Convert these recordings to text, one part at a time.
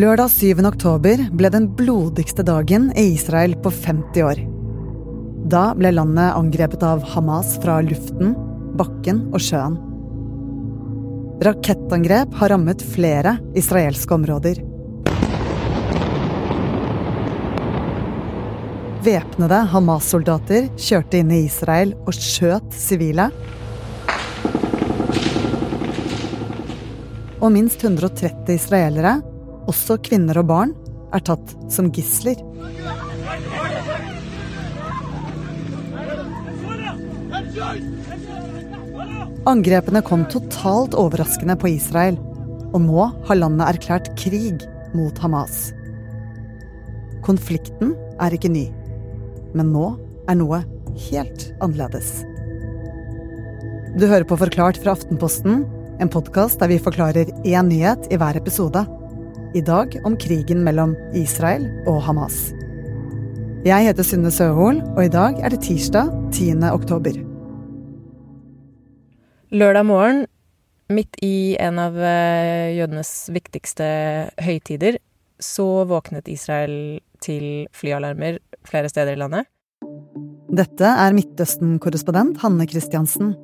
Lørdag 7. oktober ble den blodigste dagen i Israel på 50 år. Da ble landet angrepet av Hamas fra luften, bakken og sjøen. Rakettangrep har rammet flere israelske områder. Væpnede Hamas-soldater kjørte inn i Israel og skjøt sivile. Og minst 130 israelere, også kvinner og barn, er tatt som gisler. Angrepene kom totalt overraskende på Israel, og nå har landet erklært krig mot Hamas. Konflikten er ikke ny, men nå er noe helt annerledes. Du hører på Forklart fra Aftenposten, en podkast der vi forklarer én nyhet i hver episode. I dag om krigen mellom Israel og Hamas. Jeg heter Synne Søhol, og i dag er det tirsdag 10. oktober. Lørdag morgen, midt i en av eh, jødenes viktigste høytider, så våknet Israel til flyalarmer flere steder i landet. Dette er Midtøsten-korrespondent Hanne Christiansen.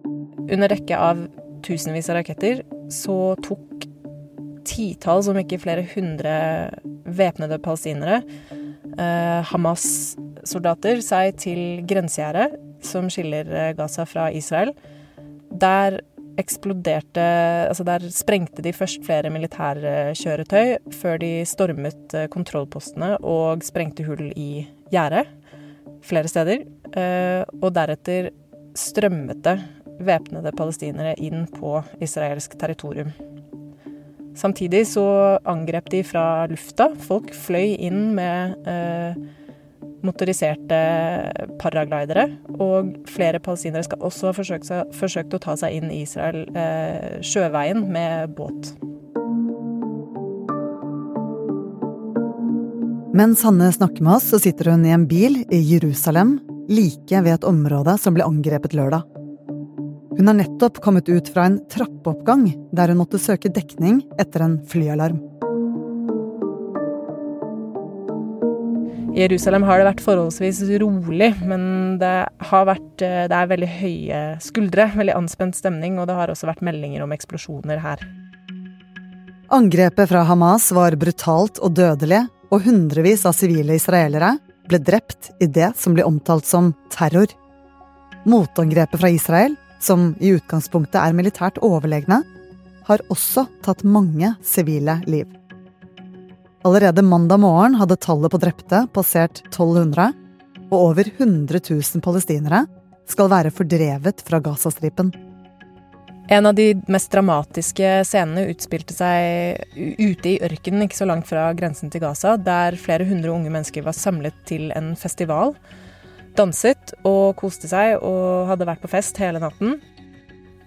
Under rekke av tusenvis av raketter så tok titalls, om ikke flere hundre væpnede palestinere, eh, Hamas-soldater, seg til grensegjerdet som skiller eh, Gaza fra Israel. Der eksploderte Altså der sprengte de først flere militærkjøretøy før de stormet eh, kontrollpostene og sprengte hull i gjerdet flere steder. Og deretter strømmet det væpnede palestinere inn på israelsk territorium. Samtidig så angrep de fra lufta. Folk fløy inn med eh, motoriserte paraglidere. Og flere palestinere skal også ha forsøkt, forsøkt, å ta seg inn i Israel eh, sjøveien med båt. Mens Hanne snakker med oss, så sitter hun i en bil i Jerusalem, like ved et område som ble angrepet lørdag. Hun har nettopp kommet ut fra en trappeoppgang der hun måtte søke dekning etter en flyalarm. I Jerusalem har det vært forholdsvis rolig, men det, vært, det er veldig høye skuldre, veldig anspent stemning, og det har også vært meldinger om eksplosjoner her. Angrepet fra Hamas var brutalt og dødelig, og hundrevis av sivile israelere ble drept i det som blir omtalt som terror. Motangrepet fra Israel som i utgangspunktet er militært overlegne, har også tatt mange sivile liv. Allerede mandag morgen hadde tallet på drepte passert 1200, og over 100 000 palestinere skal være fordrevet fra Gazastripen. En av de mest dramatiske scenene utspilte seg ute i ørkenen ikke så langt fra grensen til Gaza, der flere hundre unge mennesker var samlet til en festival danset og koste seg og hadde vært på fest hele natten.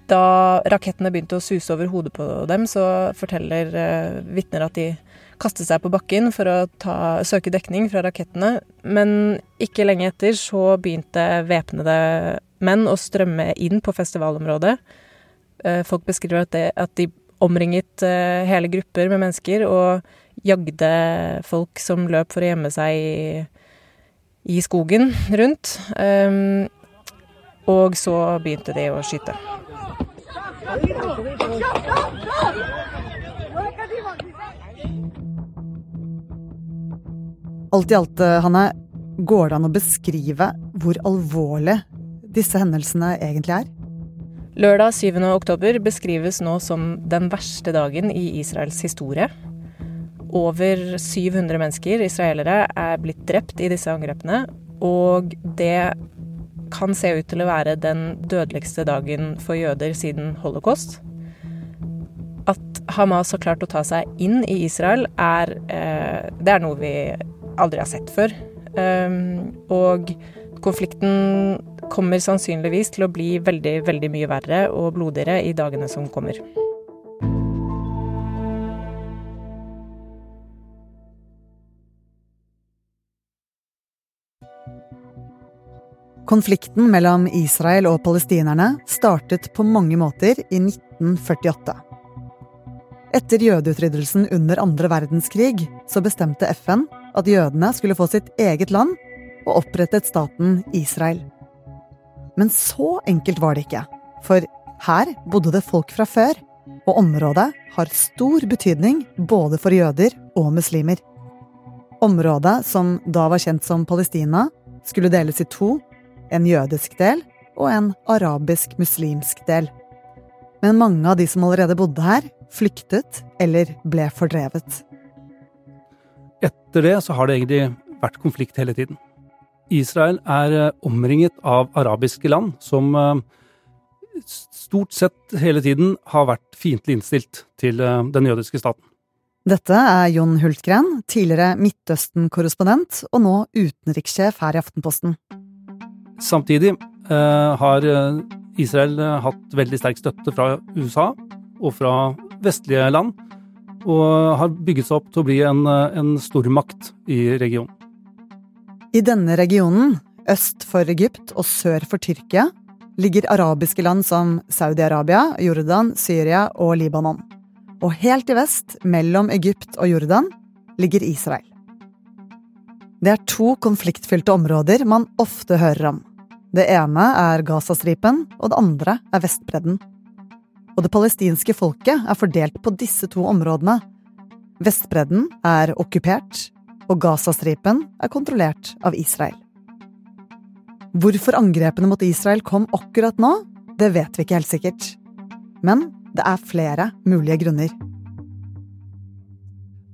Da rakettene begynte å suse over hodet på dem, så forteller eh, vitner at de kastet seg på bakken for å ta, søke dekning fra rakettene. Men ikke lenge etter så begynte væpnede menn å strømme inn på festivalområdet. Eh, folk beskriver at, det, at de omringet eh, hele grupper med mennesker og jagde folk som løp for å gjemme seg i i skogen rundt. Um, og så begynte de å skyte. Alt i alt, eh, Hanne, går det an å beskrive hvor alvorlig disse hendelsene egentlig er? Lørdag 7. oktober beskrives nå som den verste dagen i Israels historie. Over 700 mennesker, israelere, er blitt drept i disse angrepene. Og det kan se ut til å være den dødeligste dagen for jøder siden holocaust. At Hamas har klart å ta seg inn i Israel, er, eh, det er noe vi aldri har sett før. Um, og konflikten kommer sannsynligvis til å bli veldig, veldig mye verre og blodigere i dagene som kommer. Konflikten mellom Israel og palestinerne startet på mange måter i 1948. Etter jødeutryddelsen under andre verdenskrig så bestemte FN at jødene skulle få sitt eget land, og opprettet staten Israel. Men så enkelt var det ikke, for her bodde det folk fra før, og området har stor betydning både for jøder og muslimer. Området, som da var kjent som Palestina, skulle deles i to, en jødisk del og en arabisk-muslimsk del. Men mange av de som allerede bodde her, flyktet eller ble fordrevet. Etter det så har det egentlig vært konflikt hele tiden. Israel er eh, omringet av arabiske land som eh, stort sett hele tiden har vært fiendtlig innstilt til eh, den jødiske staten. Dette er Jon Hultgren, tidligere Midtøsten-korrespondent og nå utenrikssjef her i Aftenposten. Samtidig eh, har Israel hatt veldig sterk støtte fra USA og fra vestlige land, og har bygget seg opp til å bli en, en stormakt i regionen. I denne regionen, øst for Egypt og sør for Tyrkia, ligger arabiske land som Saudi-Arabia, Jordan, Syria og Libanon. Og helt i vest, mellom Egypt og Jordan, ligger Israel. Det er to konfliktfylte områder man ofte hører om. Det ene er Gazastripen, og det andre er Vestbredden og det palestinske folket er fordelt på disse to områdene. Vestbredden er okkupert, og Gazastripen er kontrollert av Israel. Hvorfor angrepene mot Israel kom akkurat nå, det vet vi ikke helt sikkert. Men det er flere mulige grunner.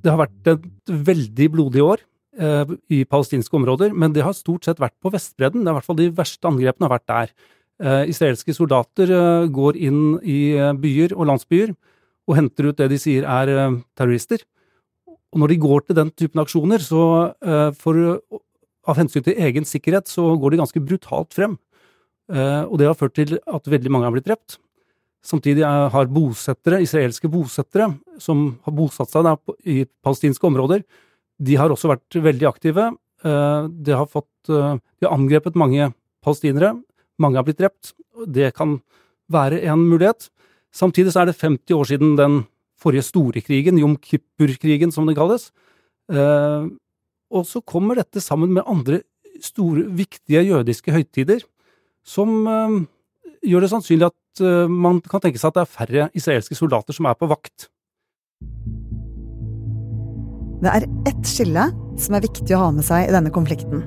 Det har vært et veldig blodig år eh, i palestinske områder, men det har stort sett vært på Vestbredden. Det er i hvert fall De verste angrepene har vært der. Eh, israelske soldater eh, går inn i eh, byer og landsbyer og henter ut det de sier er terrorister. Og når de går til den typen aksjoner, så for, av hensyn til egen sikkerhet, så går de ganske brutalt frem. Og det har ført til at veldig mange har blitt drept. Samtidig har bosettere, israelske bosettere som har bosatt seg i palestinske områder, de har også vært veldig aktive. De har, fått, de har angrepet mange palestinere, mange har blitt drept. Det kan være en mulighet. Samtidig så er det 50 år siden den forrige store krigen, Jom Kippur-krigen som det kalles. Eh, og så kommer dette sammen med andre store, viktige jødiske høytider, som eh, gjør det sannsynlig at eh, man kan tenke seg at det er færre israelske soldater som er på vakt. Det er ett skille som er viktig å ha med seg i denne konflikten.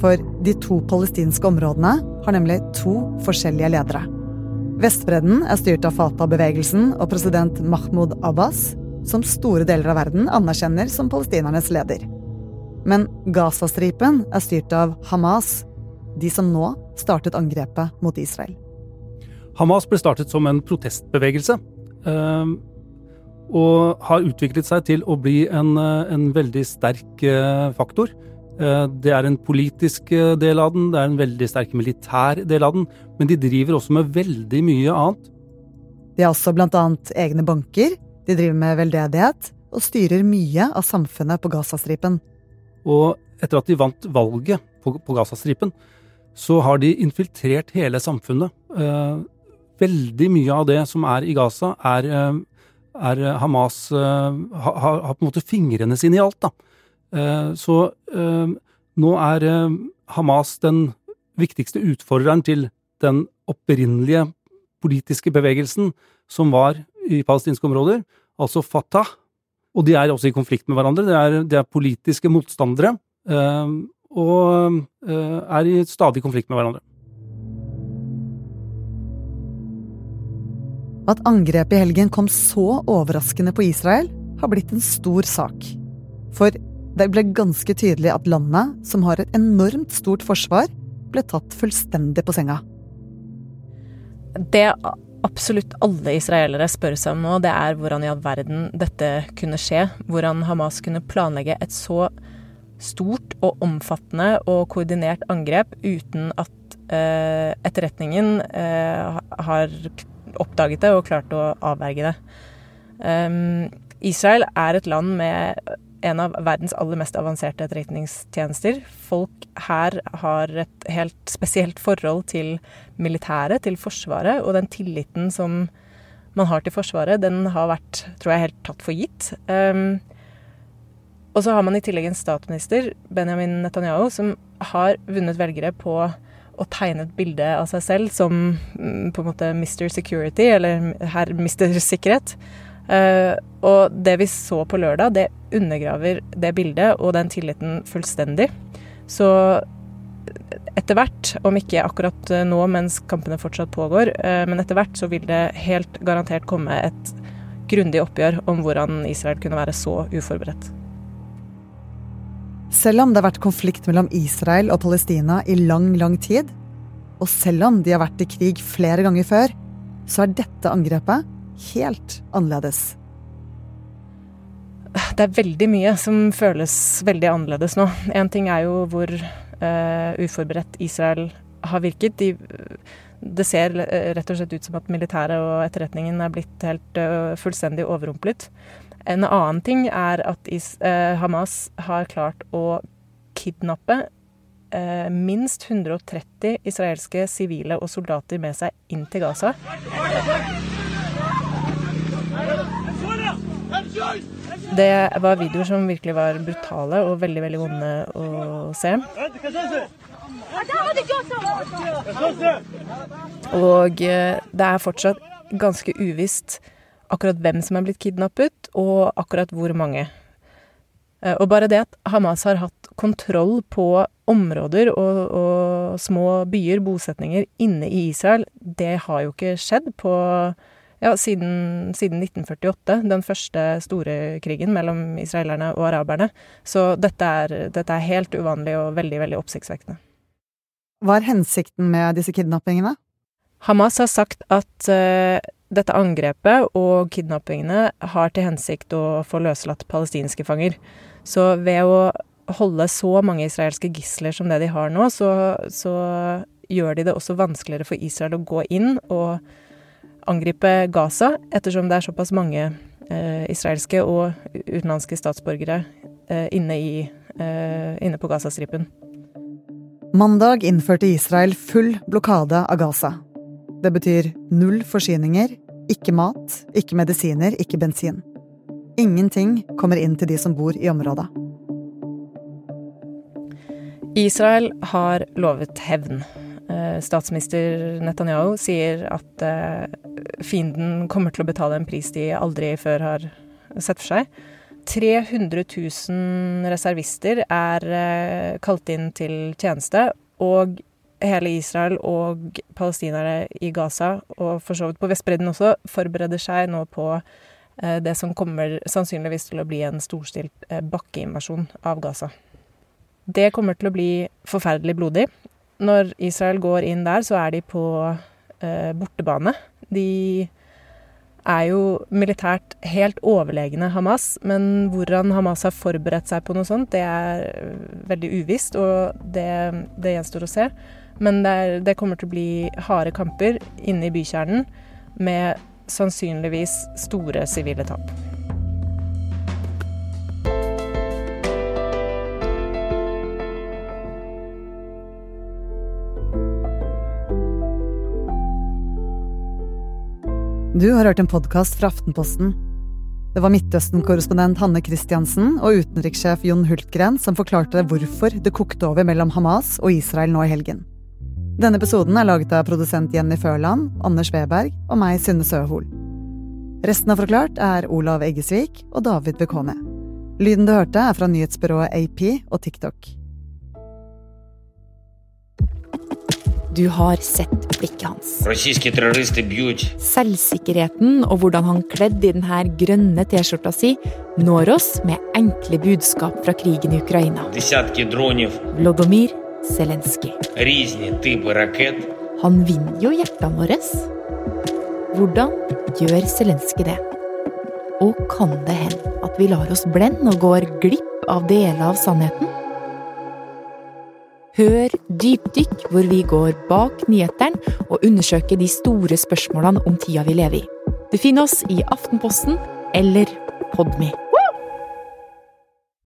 For de to palestinske områdene har nemlig to forskjellige ledere. Vestbredden er styrt av Fatah-bevegelsen og president Mahmoud Abbas, som store deler av verden anerkjenner som palestinernes leder. Men Gazastripen er styrt av Hamas, de som nå startet angrepet mot Israel. Hamas ble startet som en protestbevegelse. Og har utviklet seg til å bli en, eh, en veldig sterk eh, faktor Eh, det er en politisk del av den, det er en veldig sterk militær del av den, men de driver også med veldig mye annet. De har også annet egne banker, de driver med veldedighet og styrer mye av samfunnet på Gazastripen. Og etter at de vant valget på, på Gazastripen, så har de infiltrert hele samfunnet. Veldig mye av det som er i Gaza, er, er Hamas har, har, på en måte fingrene sine i alt. da. Eh, så eh, nå er eh, Hamas den viktigste utfordreren til den opprinnelige politiske bevegelsen som var i palestinske områder, altså Fatah. Og de er også i konflikt med hverandre. De er, de er politiske motstandere. og er i stadig konflikt med hverandre. At angrepet i helgen kom så overraskende på Israel, har blitt en stor sak. For det ble ganske tydelig at landet, som har et enormt stort forsvar, ble tatt fullstendig på senga. Det absolutt alle israelere spør seg om nå, det er hvordan i all verden dette kunne skje. Hvordan Hamas kunne planlegge et så stort og omfattende og koordinert angrep uten at eh, etterretningen eh, har oppdaget det og klarte å avverge det. Um, Israel er et land med en av verdens aller mest avanserte etterretningstjenester. Folk her har et helt spesielt forhold til militæret, til Forsvaret, og den tilliten som man har til Forsvaret, den har vært, tror jeg, helt tatt for gitt. Um, og så har man i tillegg en statsminister, Benjamin Netanyahu, som har vunnet velgere på å tegne et bilde av seg selv som mm, på en måte Mr. Security, eller herr Mr. Sikkerhet. Uh, og det vi så på lørdag, det undergraver det bildet og den tilliten fullstendig. Så etter hvert, om ikke akkurat nå mens kampene fortsatt pågår, uh, men etter hvert så vil det helt garantert komme et grundig oppgjør om hvordan Israel kunne være så uforberedt. Selv om det har vært konflikt mellom Israel og Palestina i lang, lang tid, og selv om de har vært i krig flere ganger før, så er dette angrepet helt annerledes. Det er veldig mye som føles veldig annerledes nå. Én ting er jo hvor uh, uforberedt Israel har virket. De, det ser rett og slett ut som at militæret og etterretningen er blitt helt uh, fullstendig overrumplet. En annen ting er at is, eh, Hamas har klart å kidnappe minst 130 israelske sivile og soldater med seg inn til Gaza. Det var videoer som virkelig var brutale og veldig, veldig vonde å se. Og eh, det er fortsatt ganske uvisst akkurat hvem som er blitt kidnappet, og akkurat hvor mange. Eh, og bare det at Hamas har hatt kontroll på områder og, og små byer, bosetninger, inne i Israel, det har jo ikke skjedd på ja, siden, siden, 1948, den første store krigen mellom israelerne og araberne. Så dette er, dette er helt uvanlig og veldig, veldig oppsiktsvekkende. Hva er hensikten med disse kidnappingene? Hamas har sagt at uh, dette angrepet og kidnappingene har til hensikt å få løslatt palestinske fanger. Så ved å holde så mange israelske gisler som det de har nå, så, så gjør de det også vanskeligere for Israel å gå inn og angripe Gaza, ettersom det er såpass mange eh, israelske og utenlandske statsborgere eh, inne, i, eh, inne på Gazastripen. Mandag innførte Israel full blokade av Gaza. Det betyr null forsyninger, ikke mat, ikke medisiner, ikke bensin. Ingenting kommer inn til de som bor i området. Israel har lovet hevn. Eh, statsminister Netanyahu sier at eh, fienden kommer til å betale en pris de aldri før har sett for seg. 300 000 reservister er eh, kalt inn til tjeneste, og hele Israel og palestinere i Gaza, og for så vidt på Vestbredden også, forbereder seg nå på det som kommer sannsynligvis til å bli en storstilt bakkeinvasjon av Gaza. Det kommer til å bli forferdelig blodig. Når Israel går inn der, så er de på eh, bortebane. De er jo militært helt overlegne Hamas, men hvordan Hamas har forberedt seg på noe sånt, det er veldig uvisst, og det, det gjenstår å se. Men det, er, det, kommer til å bli harde kamper inne i bykjernen med sannsynligvis store sivile tap. Du har hørt en podkast fra Aftenposten. Det var Midtøsten-korrespondent Hanne Christiansen og utenrikssjef Jon Hultgren som forklarte hvorfor det kokte over mellom Hamas og Israel nå i helgen. Denne episoden er laget av produsent Jenny Førland, Anders Weberg og meg, Synne Søhol. Resten av Forklart er Olav Eggesvik og David Bekone. Lyden du hørte, er fra nyhetsbyrået AP og TikTok. Du har sett blikket hans. Selvsikkerheten og hvordan han kledd i denne grønne T-skjorta si når oss med enkle budskap fra krigen i Ukraina. Vlodomir Zelenskyj. Han vinner jo hjertene våre. Hvordan gjør Zelenskyj det? Og kan det hende at vi lar oss blende og går glipp av deler av sannheten? Hør Dypdykk, hvor vi går bak nyhetene og undersøker de store spørsmålene om tida vi lever i. Du finner oss i Aftenposten eller Podme.